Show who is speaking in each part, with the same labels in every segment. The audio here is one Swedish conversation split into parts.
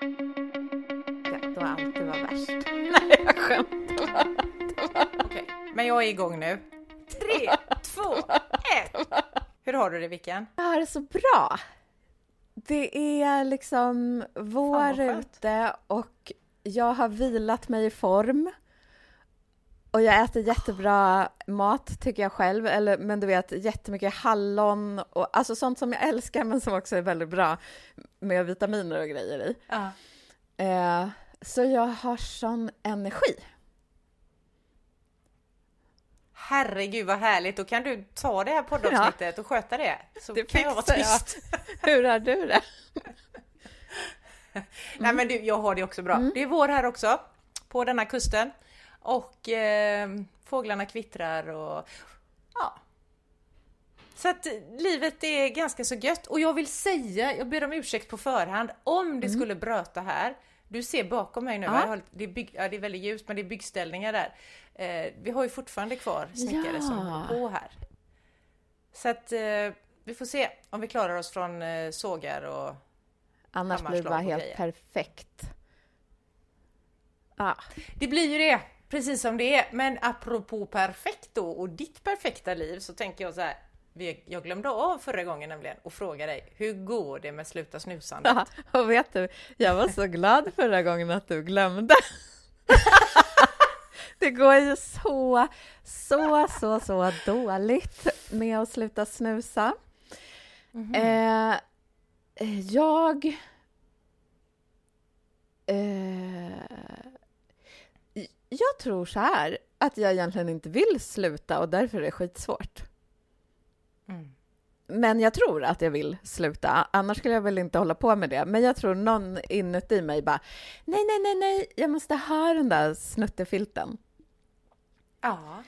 Speaker 1: Det var alltid var värst.
Speaker 2: Nej, jag skämtar bara.
Speaker 1: Okej, men jag är igång nu. Tre, två, ett! Hur har du det Vicken?
Speaker 2: Jag har det så bra. Det är liksom vår ute och jag har vilat mig i form. Och jag äter jättebra mat tycker jag själv, eller, men du vet jättemycket hallon och alltså sånt som jag älskar men som också är väldigt bra med vitaminer och grejer i.
Speaker 1: Ja.
Speaker 2: Eh, så jag har sån energi.
Speaker 1: Herregud vad härligt, då kan du ta det här poddavsnittet och sköta det. Så
Speaker 2: Det
Speaker 1: kan jag vara
Speaker 2: fixar jag.
Speaker 1: tyst.
Speaker 2: Hur har du det?
Speaker 1: Nej men du, jag har det också bra.
Speaker 2: Mm.
Speaker 1: Det är vår här också, på denna kusten. Och eh, fåglarna kvittrar och ja. Så att livet är ganska så gött. Och jag vill säga, jag ber om ursäkt på förhand, om det skulle bröta här. Du ser bakom mig nu,
Speaker 2: Mm.
Speaker 1: Har, det, är bygg, ja, det är väldigt ljust men det är byggställningar där. Eh, vi har ju fortfarande kvar snickare som
Speaker 2: Ja.
Speaker 1: håller på här. Så att eh, vi får se om vi klarar oss från eh, sågar och
Speaker 2: Annars blir det bara helt
Speaker 1: grejer.
Speaker 2: perfekt. Ja.
Speaker 1: Det blir ju det, precis som det är. Men apropå perfekt då och ditt perfekta liv så tänker jag så här. Jag glömde av förra gången nämligen och fråga dig, hur går det med sluta snusandet?
Speaker 2: Ja, och vet du, jag var så glad förra gången att du glömde. Det går ju så, så, så, så dåligt med att sluta snusa. Eh, eh, jag... Eh, jag tror så här, att jag egentligen inte vill sluta och därför är det skitsvårt.
Speaker 1: Mm.
Speaker 2: Men jag tror att jag vill sluta, annars skulle jag väl inte hålla på med det. Men jag tror någon inuti mig bara, nej, nej, nej, nej, jag måste ha den där snuttefilten.
Speaker 1: Ja,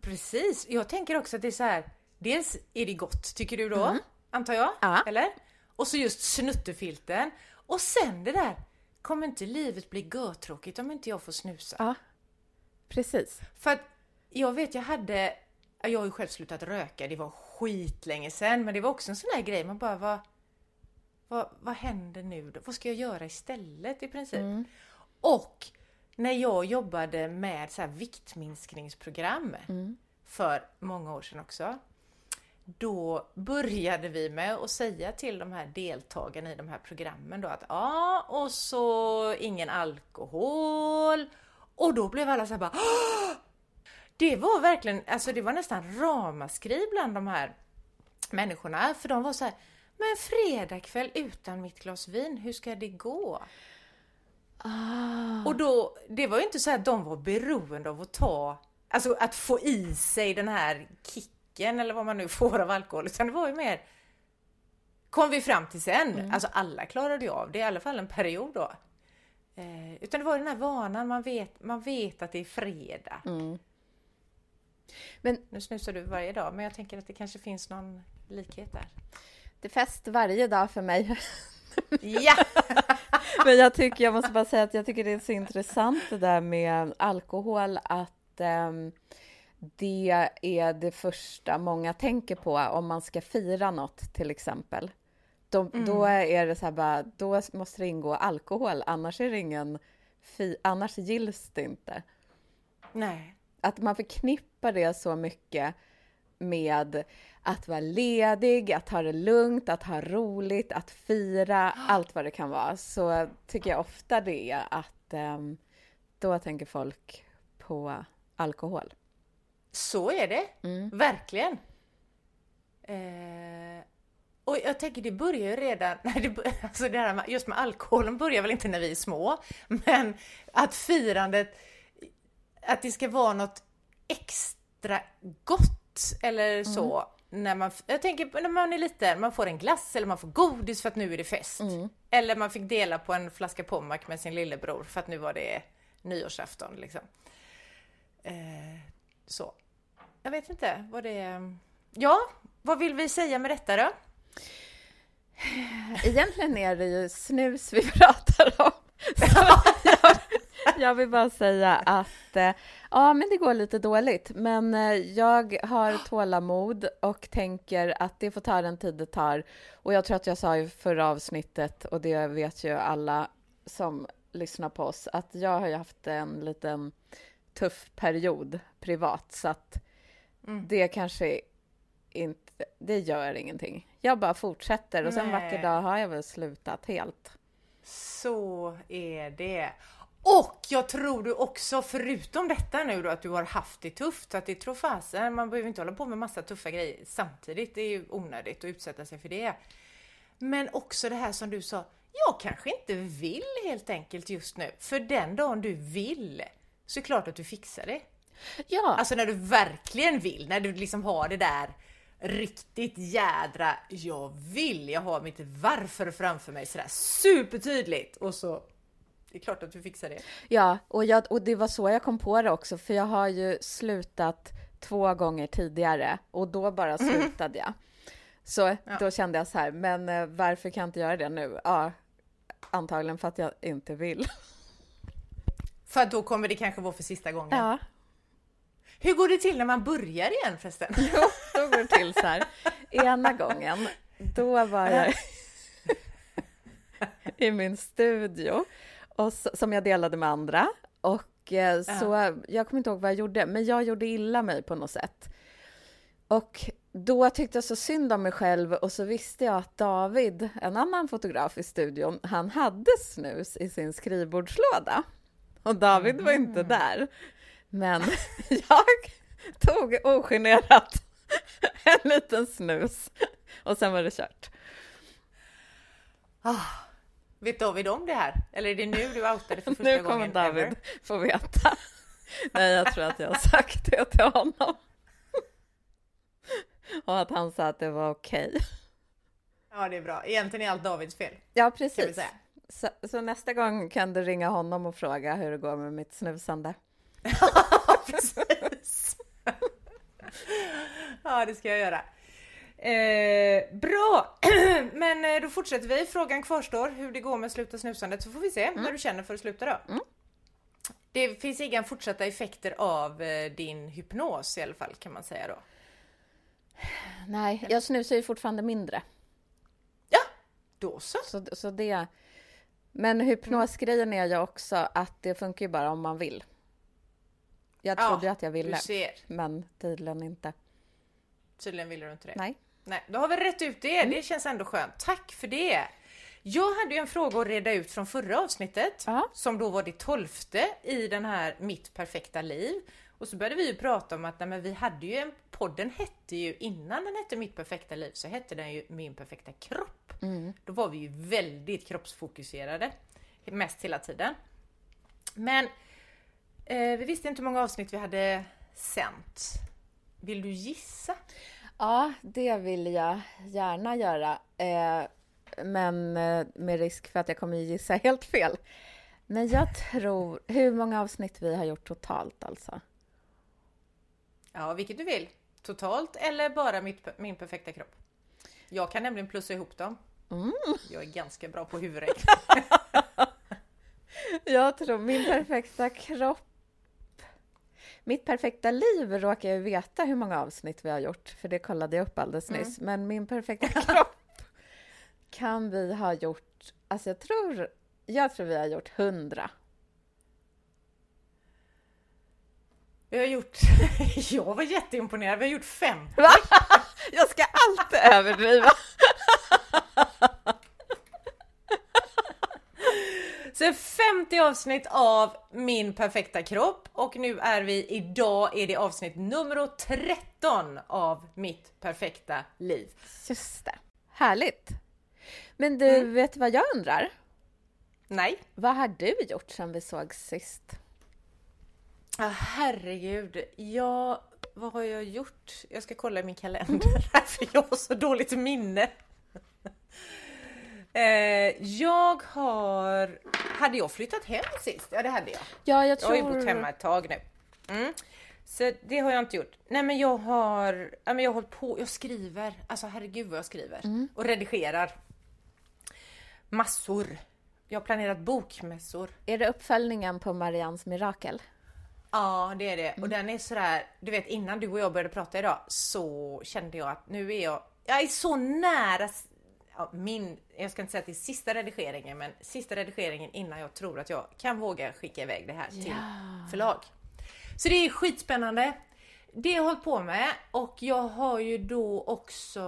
Speaker 1: precis. Jag tänker också att det är så här. Dels är det gott, tycker du då? Antar jag?
Speaker 2: Ja.
Speaker 1: Eller? Och så just snuttefilten. Och sen det där, kommer inte livet bli görtråkigt om inte jag får snusa?
Speaker 2: Ja, precis.
Speaker 1: För att jag vet, jag hade, jag har ju själv slutat röka, det var skitlänge sedan, men det var också en sån där grej, man bara, vad, vad, vad händer nu då? Vad ska jag göra istället i princip? Och när jag jobbade med så här viktminskningsprogram för många år sedan också, då började vi med att säga till de här deltagarna i de här programmen då att ja, och så ingen alkohol. Och då blev alla så här bara "Åh!" Det var verkligen, alltså det var nästan ramaskri bland de här människorna, för de var så här men fredagkväll utan mitt glas vin, hur ska det gå?
Speaker 2: Ah,
Speaker 1: Och då, det var ju inte så att de var beroende av att ta, alltså att få i sig den här kicken eller vad man nu får av alkohol, utan det var ju mer kom vi fram till sen. Alltså alla klarade ju av det, i alla fall en period då. Eh, utan det var den här vanan, man vet, man vet att det är fredag.
Speaker 2: Men
Speaker 1: Nu snusar du varje dag, men jag tänker att det kanske finns någon likhet där.
Speaker 2: det är fest varje dag för mig.
Speaker 1: Ja!
Speaker 2: Men jag tycker, jag måste bara säga att jag tycker det är så intressant det där med alkohol, att ehm, det är det första många tänker på om man ska fira något till exempel. Då, då är det så här bara, då måste det ingå alkohol, annars är det ingen, fi, annars gills det inte.
Speaker 1: Nej.
Speaker 2: Att man förknippar det så mycket med att vara ledig, att ha det lugnt, att ha roligt, att fira, allt vad det kan vara. Så tycker jag ofta det är att ehm, då tänker folk på alkohol.
Speaker 1: Så är det,
Speaker 2: Mm.
Speaker 1: verkligen. Eh, och jag tänker det börjar ju redan, nej, det, alltså det här med, just med alkoholen börjar väl inte när vi är små, men att firandet, att det ska vara något extra gott eller så. När man, jag tänker när man är liten, man får en glass eller man får godis för att nu är det fest. Eller man fick dela på en flaska Pommac med sin lillebror för att nu var det nyårsafton. Liksom. Eh, så. Jag vet inte vad det är. Ja, vad vill vi säga med detta då?
Speaker 2: Egentligen är det ju snus vi pratar om. Jag vill bara säga att eh, ja, men det går lite dåligt, men eh, jag har tålamod och tänker att det får ta den tid det tar. Och jag tror att jag sa i förra avsnittet, och det vet ju alla som lyssnar på oss, att jag har ju haft en liten tuff period privat, så att mm. det kanske inte, det gör ingenting. Jag bara fortsätter och sen en vacker dag har jag väl slutat helt.
Speaker 1: Så är det. Och jag tror du också, förutom detta nu då, att du har haft det tufft, att det tror fasen, man behöver inte hålla på med massa tuffa grejer samtidigt, det är ju onödigt att utsätta sig för det. Men också det här som du sa, jag kanske inte vill helt enkelt just nu, för den dagen du vill, så är det klart att du fixar det. Ja. Alltså när du verkligen vill, när du liksom har det där riktigt jädra, jag vill, jag har mitt varför framför mig sådär supertydligt och så det är klart att du fixar det.
Speaker 2: Ja, och, jag, och det var så jag kom på det också, för jag har ju slutat två gånger tidigare och då bara mhm. slutade jag. Så ja. då kände jag så här, men eh, varför kan jag inte göra det nu? Ja, antagligen för att jag inte vill.
Speaker 1: För då kommer det kanske vara för sista gången?
Speaker 2: Ja.
Speaker 1: Hur går det till när man börjar igen förresten?
Speaker 2: Jo, då går det till så här. Ena gången, då var jag i min studio och som jag delade med andra. Och eh, så, jag kommer inte ihåg vad jag gjorde, men jag gjorde illa mig på något sätt. Och då tyckte jag så synd om mig själv och så visste jag att David, en annan fotograf i studion, han hade snus i sin skrivbordslåda. Och David var inte mm. där. Men jag tog ogenerat en liten snus och sen var det kört.
Speaker 1: Oh, vet David om det här? Eller är det nu du outade för första
Speaker 2: gången? Nu kommer David ever? få veta. Nej, jag tror att jag har sagt det till honom. Och att han sa att det var okej. Okay.
Speaker 1: Ja, det är bra. Egentligen är allt Davids fel.
Speaker 2: Ja, precis. Så, så, nästa gång kan du ringa honom och fråga hur det går med mitt snusande.
Speaker 1: precis. ja, det ska jag göra. Eh, bra! Men eh, då fortsätter vi. Frågan kvarstår hur det går med sluta snusandet så får vi se mm. när du känner för att sluta då. Mm. Det finns inga fortsatta effekter av eh, din hypnos i alla fall kan man säga då?
Speaker 2: Nej, jag snusar ju fortfarande mindre.
Speaker 1: Ja, då så.
Speaker 2: så, så det... Men hypnosgrejen är ju också att det funkar ju bara om man vill. Jag trodde ja, att jag ville, men tydligen inte.
Speaker 1: Tydligen ville du inte det?
Speaker 2: Nej.
Speaker 1: Nej, då har vi rätt ut det. Mm. Det känns ändå skönt. Tack för det! Jag hade ju en fråga att reda ut från förra avsnittet, Aha. som då var det tolfte i den här Mitt perfekta liv. Och så började vi ju prata om att nej, men vi hade ju en, podden hette ju innan den hette Mitt perfekta liv så hette den ju Min perfekta kropp. Mm. Då var vi ju väldigt kroppsfokuserade mest hela tiden. Men eh, vi visste inte hur många avsnitt vi hade sänt. Vill du gissa?
Speaker 2: Ja, det vill jag gärna göra. Eh, men eh, med risk för att jag kommer gissa helt fel. Men jag tror... Hur många avsnitt vi har gjort totalt alltså?
Speaker 1: Ja, vilket du vill. Totalt eller bara mitt, min perfekta kropp. Jag kan nämligen plussa ihop dem. Mm. Jag är ganska bra på huvudräkning.
Speaker 2: jag tror min perfekta kropp mitt perfekta liv råkar jag veta hur många avsnitt vi har gjort, för det kollade jag upp alldeles mm. nyss. Mm. Men min perfekta kropp kan vi ha gjort, alltså jag tror, jag tror vi har gjort hundra.
Speaker 1: Vi har gjort, jag var jätteimponerad, vi har gjort 50.
Speaker 2: Va? Jag ska alltid överdriva.
Speaker 1: Så 50 avsnitt av Min perfekta kropp och nu är vi, idag är det avsnitt nummer 13 av Mitt perfekta liv.
Speaker 2: Just det. Härligt. Men du, mm. vet vad jag undrar?
Speaker 1: Nej.
Speaker 2: Vad har du gjort sen vi såg sist?
Speaker 1: Ah, herregud. Ja, vad har jag gjort? Jag ska kolla i min kalender här för jag har så dåligt minne. Eh, jag har... Hade jag flyttat hem sist? Ja, det hade jag.
Speaker 2: Ja, jag tror...
Speaker 1: Jag har ju bott hemma ett tag nu. Mm. Så det har jag inte gjort. Nej men jag har, ja, men jag har hållit på, jag skriver, alltså herregud vad jag skriver. Mm. Och redigerar. Massor. jag har planerat bokmässor.
Speaker 2: Är det uppföljningen på Marians mirakel?
Speaker 1: Ja, det är det. Och den är sådär, du vet innan du och jag började prata idag så kände jag att nu är jag, jag är så nära ja, min, jag ska inte säga är sista redigeringen, men sista redigeringen innan jag tror att jag kan våga skicka iväg det här till
Speaker 2: Ja.
Speaker 1: förlag. Så det är skitspännande. Det har jag hållit på med och jag har ju då också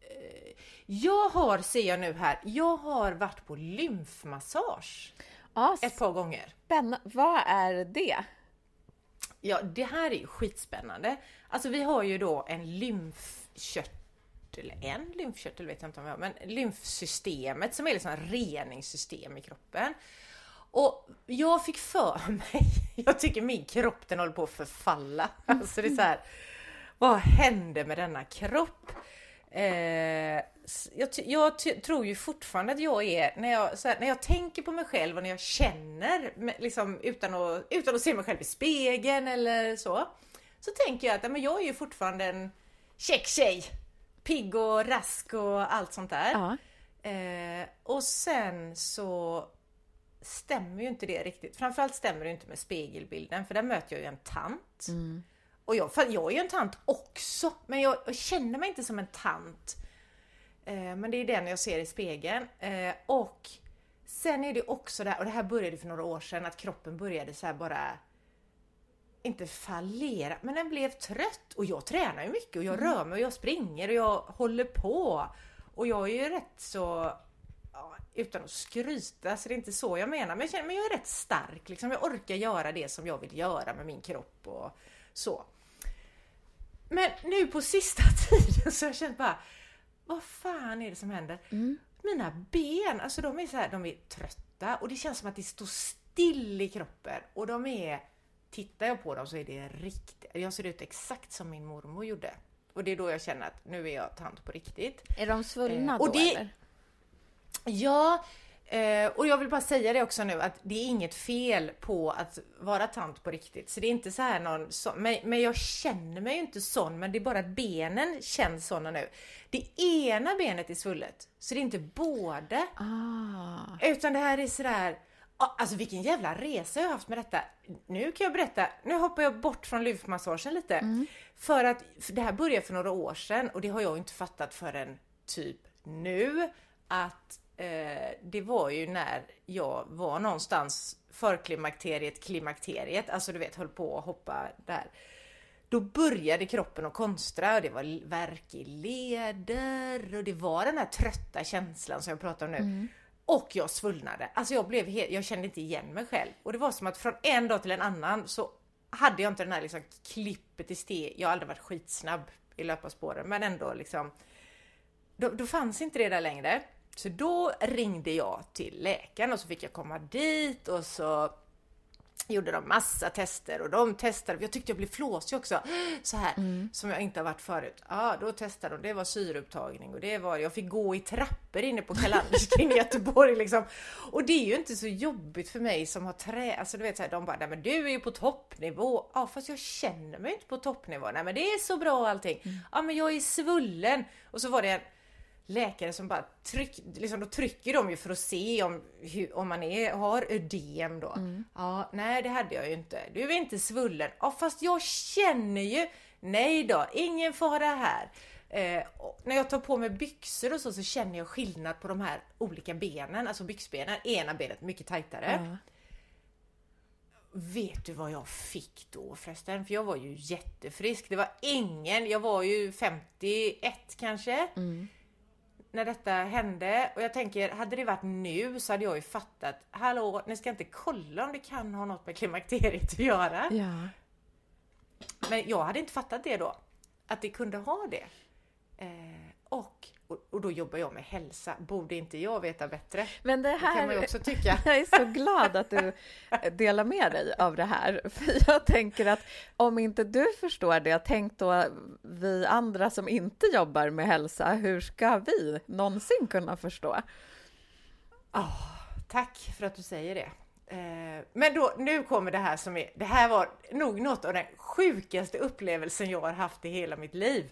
Speaker 1: eh, jag har, ser jag nu här, jag har varit på lymfmassage
Speaker 2: Ja,
Speaker 1: ett par gånger.
Speaker 2: spännande. Vad är det?
Speaker 1: Ja, det här är ju skitspännande. Alltså vi har ju då en lymfkörtel, en lymfkörtel vet jag inte om vi har, men lymfsystemet som är liksom ett reningssystem i kroppen. Och jag fick för mig, jag tycker min kropp den håller på att förfalla. Alltså det är så här, vad hände med denna kropp? Eh, jag, jag tror ju fortfarande att jag är, när jag, här, när jag tänker på mig själv och när jag känner, liksom, utan, att, utan att se mig själv i spegeln eller så, så tänker jag att men jag är ju fortfarande en käck tjej. Pigg och rask och allt sånt där.
Speaker 2: Ja.
Speaker 1: Eh, och sen så stämmer ju inte det riktigt. Framförallt stämmer det inte med spegelbilden för där möter jag ju en tant. Och jag, jag är ju en tant också, men jag, jag känner mig inte som en tant. Eh, men det är den jag ser i spegeln. Eh, och sen är det också det här, och det här började för några år sedan, att kroppen började så här bara inte fallera, men den blev trött. Och jag tränar ju mycket och jag rör mig och jag springer och jag håller på. Och jag är ju rätt så, ja, utan att skryta, så det är inte så jag menar, men jag känner mig jag är rätt stark. Liksom. Jag orkar göra det som jag vill göra med min kropp och så. Men nu på sista tiden så har jag känt bara, vad fan är det som händer? Mina ben, alltså de är så här, de är trötta och det känns som att det står still i kroppen och de är, tittar jag på dem så är det riktigt, jag ser ut exakt som min mormor gjorde. Och det är då jag känner att nu är jag tant på riktigt.
Speaker 2: Är de svullna
Speaker 1: Eh, och
Speaker 2: då
Speaker 1: det-
Speaker 2: eller?
Speaker 1: Ja, eh, och jag vill bara säga det också nu att det är inget fel på att vara tant på riktigt. Så det är inte så här någon så, men, men jag känner mig ju inte sån, men det är bara att benen känns såna nu. Det ena benet är svullet, så det är inte båda.
Speaker 2: Ah.
Speaker 1: Utan det här är sådär, alltså vilken jävla resa jag har haft med detta. Nu kan jag berätta, nu hoppar jag bort från lymfmassagen lite. För att för det här började för några år sedan och det har jag inte fattat förrän typ nu. Att eh, det var ju när jag var någonstans förklimakteriet, klimakteriet, alltså du vet höll på att hoppa där. Då började kroppen att konstra och det var värk i leder och det var den här trötta känslan som jag pratar om nu. Och jag svullnade. Alltså jag blev helt, jag kände inte igen mig själv. Och det var som att från en dag till en annan så hade jag inte den här liksom klippet i steg. Jag har aldrig varit skitsnabb i löparspåren men ändå liksom. Då, då fanns inte det där längre. Så då ringde jag till läkaren och så fick jag komma dit och så gjorde de massa tester och de testade, jag tyckte jag blev flåsig också, så här som jag inte har varit förut. Ja, då testade de, det var syreupptagning och det var, jag fick gå i trappor inne på Kalanderstin i Göteborg liksom. Och det är ju inte så jobbigt för mig som har trä, alltså du vet så här, de bara, nej men du är ju på toppnivå. Ja, fast jag känner mig inte på toppnivå. Nej men det är så bra allting. Ja, men jag är svullen. Och så var det en läkare som bara tryck, liksom, då trycker de ju för att se om, hur, om man är, har ödem då. Ja, nej det hade jag ju inte. Du är inte svullen. Ja, fast jag känner ju. Nej då, ingen fara här. Eh, när jag tar på mig byxor och så, så känner jag skillnad på de här olika benen, alltså byxbenen. Ena benet mycket tajtare.
Speaker 2: Ja.
Speaker 1: Vet du vad jag fick då förresten? För jag var ju jättefrisk. Det var ingen, jag var ju 51 kanske. När detta hände. Och jag tänker, hade det varit nu så hade jag ju fattat. Hallå, ni ska inte kolla om det kan ha något med klimakteriet att göra.
Speaker 2: Ja.
Speaker 1: Men jag hade inte fattat det då. Att det kunde ha det. Eh, och, och, då jobbar jag med hälsa. Borde inte jag veta bättre?
Speaker 2: Men det
Speaker 1: Det kan man ju
Speaker 2: här...
Speaker 1: också tycka.
Speaker 2: Jag är så glad att du delar med dig av det här. För jag tänker att om inte du förstår det, tänk då vi andra som inte jobbar med hälsa, hur ska vi någonsin kunna förstå?
Speaker 1: Tack för att du säger det. Eh, Men då, nu kommer det här som är, det här var nog något av den sjukaste upplevelsen jag har haft i hela mitt liv.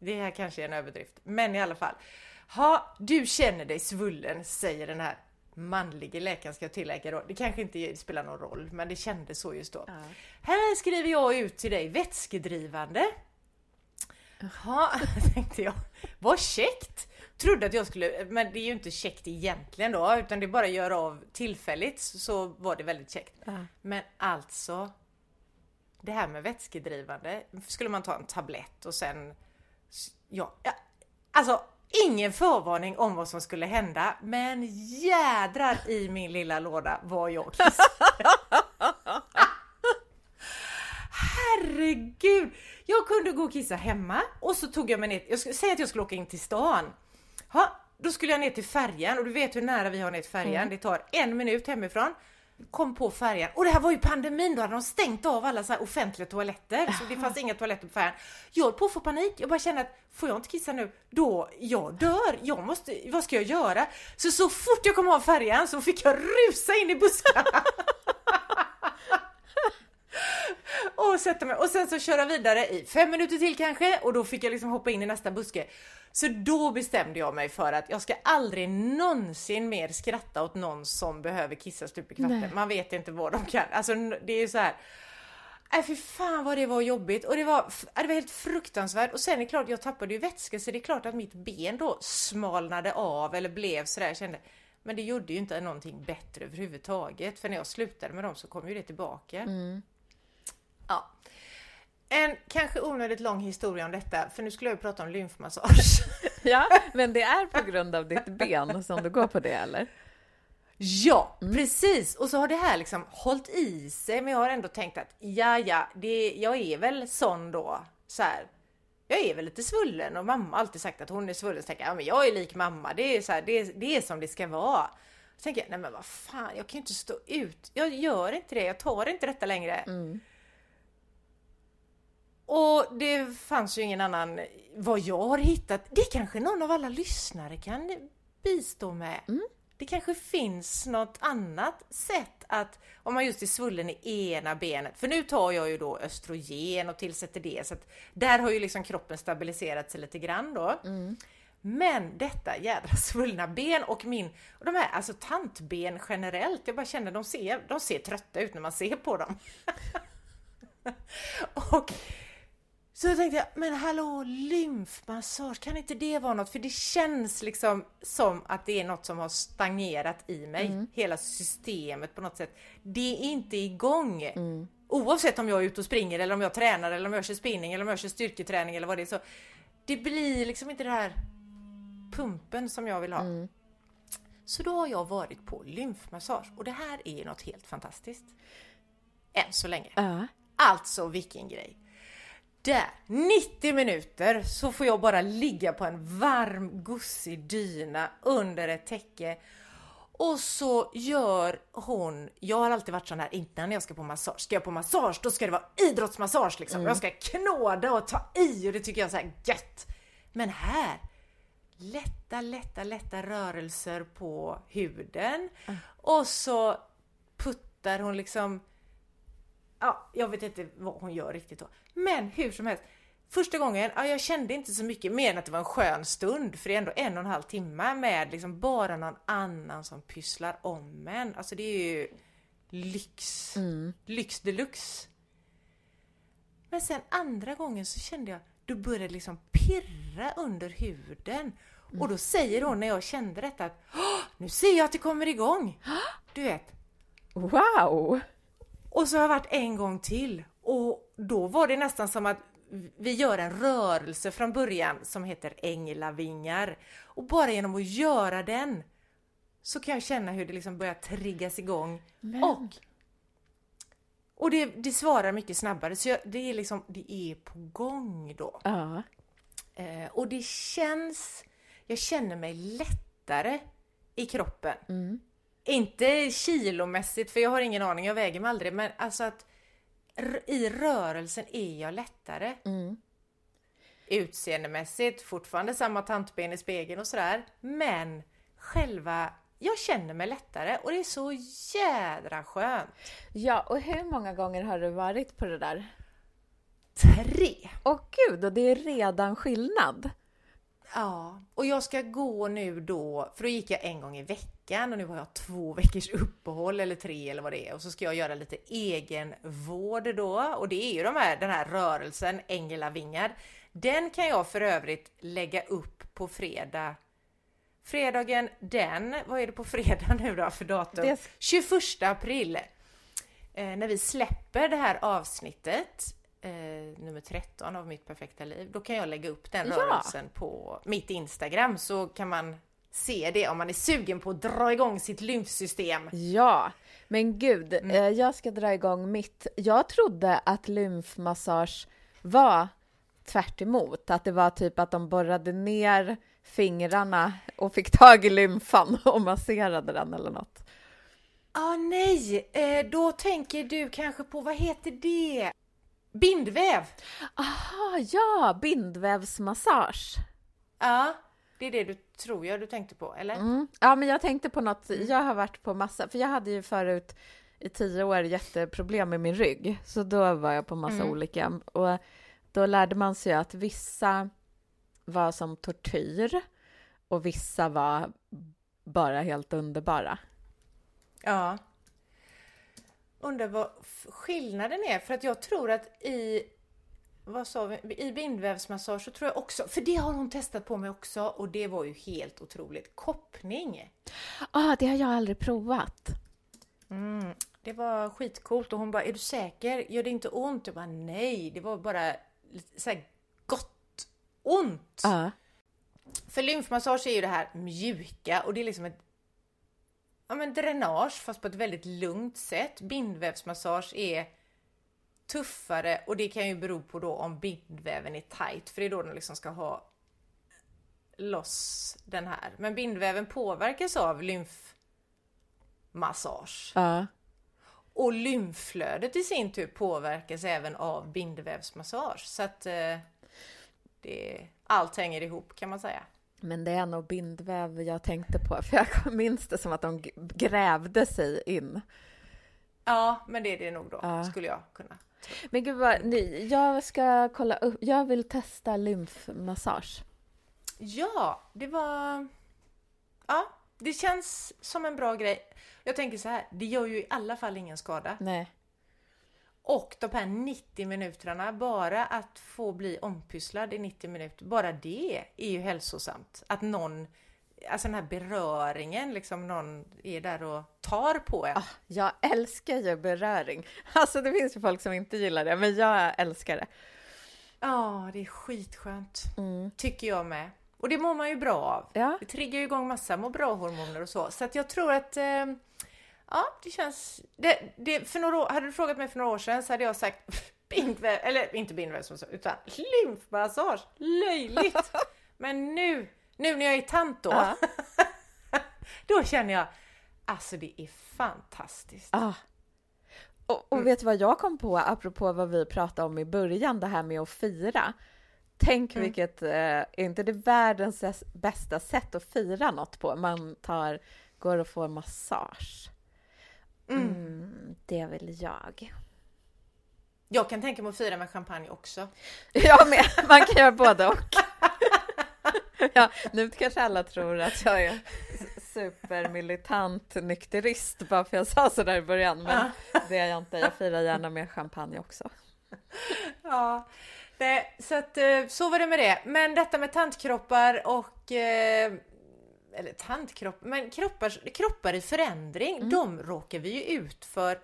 Speaker 1: Det här kanske är en överdrift, men i alla fall. Ha, du känner dig svullen, säger den här manlige läkaren ska jag tillägga då. Det kanske inte spelar någon roll, men det kändes så just då.
Speaker 2: Ja.
Speaker 1: Här skriver jag ut till dig vätskedrivande. Jaha, tänkte jag. Vad käckt! Trodde att jag skulle, men det är ju inte käckt egentligen då, utan det är bara att göra av tillfälligt så var det väldigt käckt.
Speaker 2: Ja.
Speaker 1: Men alltså, det här med vätskedrivande, skulle man ta en tablett och sen, ja, ja alltså ingen förvarning om vad som skulle hända, men jädrar i min lilla låda vad jag kissade. Herregud! Jag kunde gå och kissa hemma och så tog jag mig ner, jag skulle säga att jag skulle åka in till stan. Ha, då skulle jag ner till färjan och du vet hur nära vi har ner till färjan. Det tar en minut hemifrån. Kom på färjan och det här var ju pandemin, då hade de stängt av alla så här offentliga toaletter så det fanns inga toaletter på färjan. Jag höll på att få panik, jag bara kände att får jag inte kissa nu, då, jag dör, jag måste, vad ska jag göra? Så så fort jag kom av färjan så fick jag rusa in i buskarna. och sätta mig och sen så köra vidare i fem minuter till kanske och då fick jag liksom hoppa in i nästa buske. Så då bestämde jag mig för att jag ska aldrig någonsin mer skratta åt någon som behöver kissa stup i kvarten. Man vet inte vad de kan. Alltså det är ju så här. Nej fy fan vad det var jobbigt och det var, det var helt fruktansvärt och sen är det klart jag tappade ju vätska så det är klart att mitt ben då smalnade av eller blev sådär jag kände men det gjorde ju inte någonting bättre överhuvudtaget för när jag slutade med dem så kom ju det tillbaka. Ja. En kanske onödigt lång historia om detta för nu skulle jag ju prata om lymfmassage.
Speaker 2: ja, men det är på grund av ditt ben som du går på det eller?
Speaker 1: Ja, precis! Och så har det här liksom hållit i sig, men jag har ändå tänkt att ja, ja, det, jag är väl sån då, så här. Jag är väl lite svullen och mamma har alltid sagt att hon är svullen. Så tänker jag, ja men jag är lik mamma, det är, så här, det, är- det är som det ska vara. Så tänker jag, nej men vad fan, jag kan ju inte stå ut. Jag gör inte det, jag tar inte detta längre. Och det fanns ju ingen annan, vad jag har hittat, det kanske någon av alla lyssnare kan bistå med. Det kanske finns något annat sätt att, om man just är svullen i ena benet, för nu tar jag ju då östrogen och tillsätter det, så att där har ju liksom kroppen stabiliserat sig lite grann då. Men detta jädra svullna ben och min, och de här alltså tantben generellt, jag bara känner de ser, de ser trötta ut när man ser på dem. och så tänkte jag, men hallå lymfmassage, kan inte det vara något? För det känns liksom som att det är något som har stagnerat i mig, hela systemet på något sätt. Det är inte igång. Oavsett om jag är ute och springer eller om jag tränar eller om jag kör spinning eller om jag kör styrketräning eller vad det är så. Det blir liksom inte det här pumpen som jag vill ha. Så då har jag varit på lymfmassage och det här är något helt fantastiskt. Än så länge.
Speaker 2: Ja.
Speaker 1: Alltså vilken grej! Där, 90 minuter så får jag bara ligga på en varm gussig dyna under ett täcke. Och så gör hon, jag har alltid varit sån här innan jag ska på massage, ska jag på massage då ska det vara idrottsmassage liksom. Jag ska knåda och ta i och det tycker jag är så här gött. Men här, lätta, lätta, lätta rörelser på huden. Och så puttar hon liksom ja, jag vet inte vad hon gör riktigt då. Men hur som helst. Första gången, ja, jag kände inte så mycket mer än att det var en skön stund. För det är ändå en och en halv timme med liksom bara någon annan som pysslar om en. Alltså det är ju lyx. Lyx deluxe. Men sen andra gången så kände jag, då började det liksom pirra under huden. Och då säger hon när jag kände detta att "Åh, nu ser jag att det kommer igång. Du vet,
Speaker 2: Wow!
Speaker 1: Och så har jag varit en gång till och då var det nästan som att vi gör en rörelse från början som heter änglavingar. Och bara genom att göra den så kan jag känna hur det liksom börjar triggas igång.
Speaker 2: Men-
Speaker 1: Och, och det, det svarar mycket snabbare så jag, det är liksom, det är på gång då.
Speaker 2: Ja.
Speaker 1: Eh, och det känns, jag känner mig lättare i kroppen. Inte kilomässigt, för jag har ingen aning, jag väger mig aldrig, men alltså att i rörelsen är jag lättare. Utseendemässigt, fortfarande samma tantben i spegeln och sådär, men själva, jag känner mig lättare och det är så jädra skönt.
Speaker 2: ja, och hur många gånger har du varit på det där?
Speaker 1: Tre!
Speaker 2: Åh gud, och det är redan skillnad.
Speaker 1: Ja, och jag ska gå nu då, för då gick jag en gång i veckan och nu har jag två veckors uppehåll eller tre eller vad det är och så ska jag göra lite egenvård då och det är ju de här, den här rörelsen Änglavingar. Den kan jag för övrigt lägga upp på fredag. Fredagen den, vad är det på fredag nu då för datum?
Speaker 2: Det-
Speaker 1: 21 april. Eh, när vi släpper det här avsnittet eh, nummer 13 av Mitt perfekta liv, då kan jag lägga upp den
Speaker 2: Ja.
Speaker 1: rörelsen på mitt Instagram så kan man se det om man är sugen på att dra igång sitt lymfsystem.
Speaker 2: Ja, men gud, eh, jag ska dra igång mitt. Jag trodde att lymfmassage var tvärt emot, att det var typ att de borrade ner fingrarna och fick tag i lymfan och masserade den eller något.
Speaker 1: Ah nej, eh, då tänker du kanske på, vad heter det? Bindväv!
Speaker 2: Aha, ja, bindvävsmassage.
Speaker 1: Ja, det är det du tror jag du tänkte på, eller?
Speaker 2: Mm. Ja, men jag tänkte på något. Jag har varit på massa, för jag hade ju förut i tio år jätteproblem med min rygg, så då var jag på massa
Speaker 1: Mm.
Speaker 2: olika och då lärde man sig att vissa var som tortyr och vissa var bara helt underbara.
Speaker 1: Ja. Undrar vad skillnaden är, för att jag tror att i vad sa vi? I bindvävsmassage så tror jag också, för det har hon testat på mig också och det var ju helt otroligt. Koppning!
Speaker 2: Ah, det har jag aldrig provat.
Speaker 1: Mm, det var skitcoolt och hon bara, är du säker? Gör det inte ont? Jag bara, nej, det var bara lite så här gott ont.
Speaker 2: Ja,
Speaker 1: För lymfmassage är ju det här mjuka och det är liksom ett ja, men dränage fast på ett väldigt lugnt sätt. Bindvävsmassage är tuffare och det kan ju bero på då om bindväven är tight för det är då den liksom ska ha loss den här. Men bindväven påverkas av lymfmassage.
Speaker 2: ja.
Speaker 1: Och lymflödet i sin tur påverkas även av bindvävsmassage. Så att eh, det, allt hänger ihop kan man säga.
Speaker 2: Men det är nog bindväv jag tänkte på, för jag minns det som att de grävde sig in.
Speaker 1: Ja, men det är det nog då,
Speaker 2: Ja.
Speaker 1: skulle jag kunna.
Speaker 2: Men gud vad, ni, jag ska kolla upp, jag vill testa lymfmassage.
Speaker 1: Ja, det var... Ja, det känns som en bra grej. Jag tänker så här, det gör ju i alla fall ingen skada.
Speaker 2: Nej.
Speaker 1: Och de här 90 minuterna, bara att få bli ompysslad i 90 minuter, bara det är ju hälsosamt. Att någon, alltså den här beröringen, liksom någon är där och tar på en.
Speaker 2: Ah, jag älskar ju beröring. Alltså det finns ju folk som inte gillar det, men jag älskar det.
Speaker 1: Ja, det är skitskönt.
Speaker 2: Mm.
Speaker 1: Tycker jag med. Och det mår man ju bra av.
Speaker 2: Ja,
Speaker 1: Det triggar ju igång massa må bra-hormoner och så. Så att jag tror att eh, ja, det känns... Det, det, för några år, hade du frågat mig för några år sedan så hade jag sagt bindväv, eller inte bindvävsmassage, utan lymfmassage. Löjligt! Men nu, nu när jag är tant då,
Speaker 2: Ja.
Speaker 1: då känner jag alltså det är fantastiskt.
Speaker 2: ah. Och, och vet du vad jag kom på, apropå vad vi pratade om i början, det här med att fira. Tänk
Speaker 1: Mm.
Speaker 2: vilket, eh, är inte det världens bästa sätt att fira något på? Man tar, går och får massage. Mm, det vill jag.
Speaker 1: Jag kan tänka mig att fira med champagne också.
Speaker 2: Jag med, man kan göra både och. Ja, nu kanske alla tror att jag är supermilitant nykterist bara för jag sa sådär i början, men det är jag inte. Jag firar gärna med champagne också.
Speaker 1: Ja, nej, så att eh, så var det med det. Men detta med tantkroppar och eh, eller tantkropp, men kroppar, kroppar i förändring, de råkar vi ju ut för.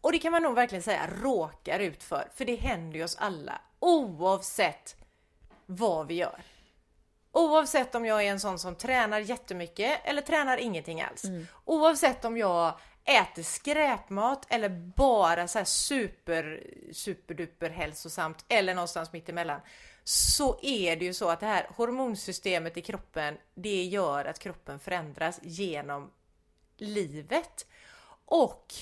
Speaker 1: Och det kan man nog verkligen säga råkar ut för, för det händer ju oss alla oavsett vad vi gör. Oavsett om jag är en sån som tränar jättemycket eller tränar ingenting alls. Oavsett om jag äter skräpmat eller bara så här super, superduper hälsosamt eller någonstans mitt emellan. Så är det ju så att det här hormonsystemet i kroppen, det gör att kroppen förändras genom livet. Och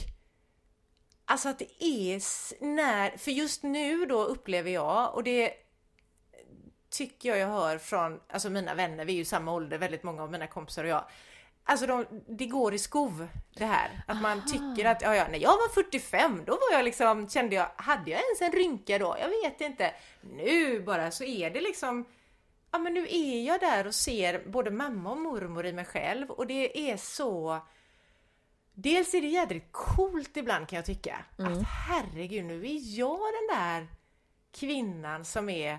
Speaker 1: Alltså att det är när, för just nu då upplever jag, och det tycker jag jag hör från alltså mina vänner, vi är ju samma ålder, väldigt många av mina kompisar och jag. Alltså de, det går i skov det här. Att man tycker att, ja, ja, när jag var 45 då var jag liksom, kände jag, hade jag ens en rynka då? Jag vet inte. Nu bara så är det liksom, ja men nu är jag där och ser både mamma och mormor i mig själv och det är så Dels är det jädrigt coolt ibland kan jag tycka. Att herregud, nu är jag den där kvinnan som är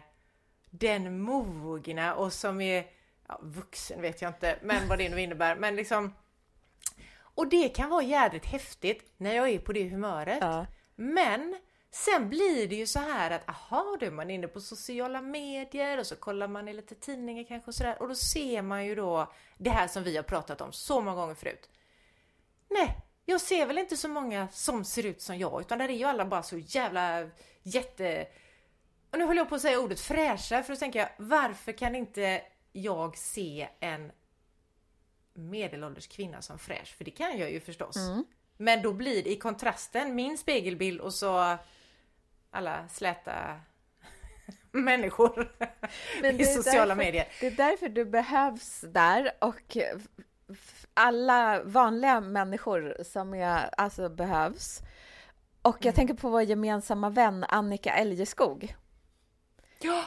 Speaker 1: den mogna och som är ja, vuxen vet jag inte, men vad det nu innebär. Men liksom och det kan vara jädrigt häftigt när jag är på det humöret.
Speaker 2: Ja.
Speaker 1: Men sen blir det ju så här att aha, då är man inne på sociala medier och så kollar man i lite tidningar kanske och sådär och då ser man ju då det här som vi har pratat om så många gånger förut. Nej, jag ser väl inte så många som ser ut som jag utan där är ju alla bara så jävla jätte... Och nu håller jag på att säga ordet fräscha för då tänker jag varför kan inte jag se en medelålders kvinna som fräsch? För det kan jag ju förstås. Men då blir det i kontrasten min spegelbild och så alla släta människor
Speaker 2: Men
Speaker 1: i sociala
Speaker 2: därför-
Speaker 1: medier.
Speaker 2: Det är därför du behövs där och alla vanliga människor som är, alltså behövs. Och jag tänker på vår gemensamma vän Annika Eljeskog.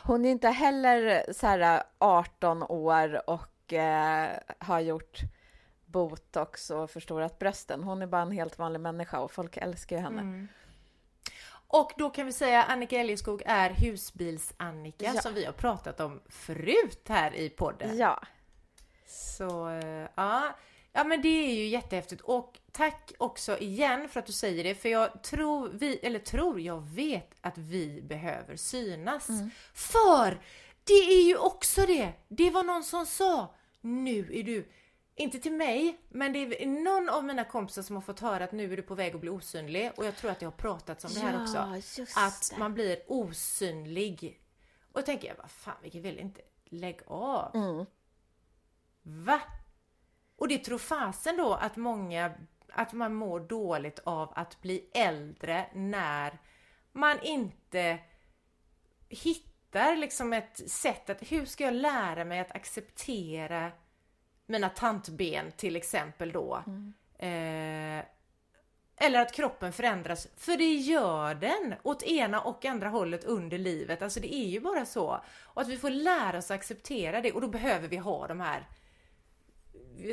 Speaker 2: Hon är inte heller så här 18 år och eh, har gjort botox och förstorat brösten. Hon är bara en helt vanlig människa och folk älskar ju henne.
Speaker 1: Mm. Och då kan vi säga Annika Eljeskog är husbils-Annika
Speaker 2: Ja.
Speaker 1: som vi har pratat om förut här i podden.
Speaker 2: Ja.
Speaker 1: Så eh, ja, ja men det är ju jättehäftigt och tack också igen för att du säger det för jag tror vi, eller tror, jag vet att vi behöver synas. För det är ju också det, det var någon som sa nu är du, inte till mig, men det är någon av mina kompisar som har fått höra att nu är du på väg att bli osynlig och jag tror att det har pratats om det här också.
Speaker 2: just
Speaker 1: Att
Speaker 2: det.
Speaker 1: man blir osynlig. Och då tänker jag, vad fan vilken vill inte, lägg av.
Speaker 2: Mm.
Speaker 1: Va? Och det tror fasen då att många, att man mår dåligt av att bli äldre när man inte hittar liksom ett sätt att, hur ska jag lära mig att acceptera mina tantben till exempel då? Eh, eller att kroppen förändras, för det gör den åt ena och andra hållet under livet. Alltså det är ju bara så. Och att vi får lära oss att acceptera det och då behöver vi ha de här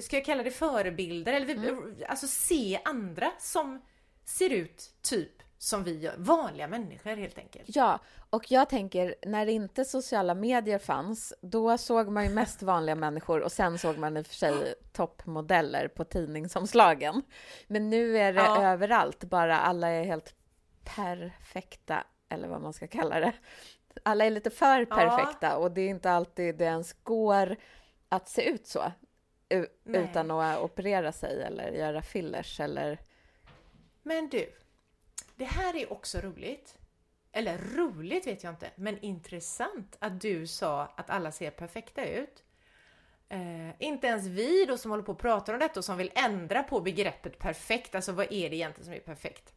Speaker 1: Ska jag kalla det förebilder? Eller vi, alltså se andra som ser ut typ som vi gör. Vanliga människor helt enkelt.
Speaker 2: Ja, och jag tänker när inte sociala medier fanns, då såg man ju mest vanliga människor och sen såg man i och för sig toppmodeller på tidningsomslagen. Men nu är det
Speaker 1: Ja.
Speaker 2: överallt, bara alla är helt perfekta, eller vad man ska kalla det. Alla är lite för
Speaker 1: Ja.
Speaker 2: perfekta och det är inte alltid det ens går att se ut så. U-
Speaker 1: Nej.
Speaker 2: Utan att operera sig eller göra fillers eller...
Speaker 1: Men du, det här är också roligt. Eller roligt vet jag inte, men intressant att du sa att alla ser perfekta ut. Eh, inte ens vi då som håller på och pratar om detta och som vill ändra på begreppet perfekt, alltså vad är det egentligen som är perfekt?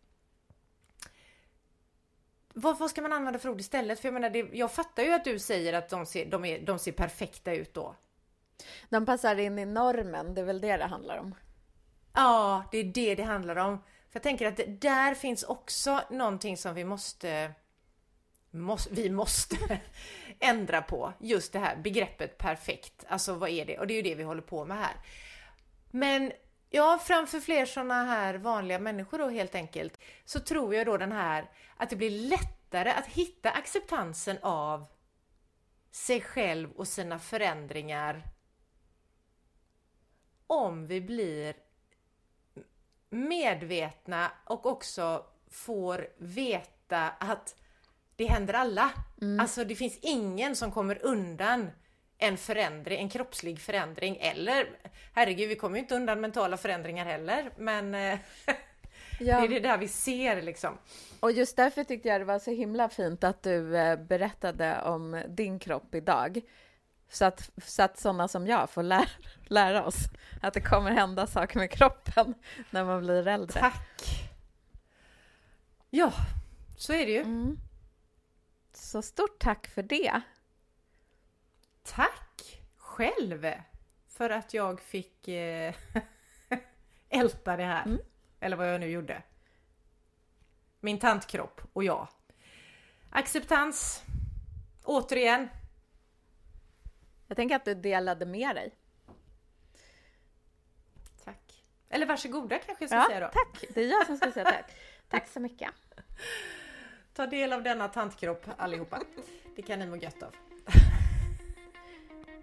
Speaker 1: Vad, vad ska man använda för ord istället? För jag menar, det, jag fattar ju att du säger att de ser, de är, de ser perfekta ut då.
Speaker 2: De passar in i normen, det är väl det det handlar om.
Speaker 1: Ja, det är det det handlar om. För jag tänker att där finns också någonting som vi måste, måste vi måste ändra på. Just det här begreppet perfekt. Alltså vad är det? Och det är ju det vi håller på med här. Men ja, framför fler sådana här vanliga människor då helt enkelt, så tror jag då den här att det blir lättare att hitta acceptansen av sig själv och sina förändringar om vi blir medvetna och också får veta att det händer alla. Alltså det finns ingen som kommer undan en förändring, en kroppslig förändring eller herregud, vi kommer ju inte undan mentala förändringar heller, men eh, det är det där vi ser liksom.
Speaker 2: Och just därför tyckte jag det var så himla fint att du eh, berättade om din kropp idag. Så att, så att sådana som jag får lä lära oss att det kommer hända saker med kroppen när man blir äldre.
Speaker 1: Tack! Ja, så är det ju.
Speaker 2: Mm. Så stort tack för det.
Speaker 1: Tack själv för att jag fick eh, älta det här.
Speaker 2: Mm.
Speaker 1: Eller vad jag nu gjorde. Min tantkropp och jag. Acceptans. Återigen.
Speaker 2: Jag tänker att du delade med dig.
Speaker 1: Tack. Eller varsågoda kanske jag ska
Speaker 2: Ja,
Speaker 1: säga då.
Speaker 2: tack. Det är jag som ska säga tack. Tack så mycket.
Speaker 1: Ta del av denna tantkropp allihopa. Det kan ni må gött av.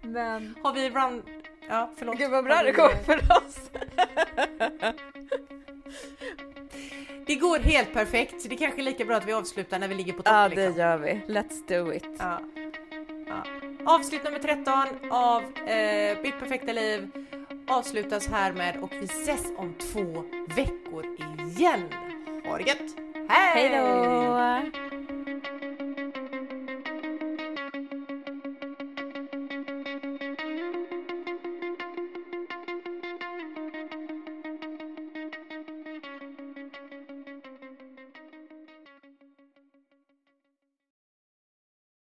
Speaker 2: Men...
Speaker 1: Har vi run... Ja, förlåt.
Speaker 2: Gud vad bra det går för oss.
Speaker 1: Det går helt perfekt. så Det är kanske är lika bra att vi avslutar när vi ligger på topp.
Speaker 2: Ja, det
Speaker 1: liksom.
Speaker 2: gör vi. Let's do it.
Speaker 1: Ja. Ja. Avsnitt nummer 13 av eh, Mitt perfekta liv avslutas härmed och vi ses om två veckor igen. Ha det gött! Hej!
Speaker 2: Hej då!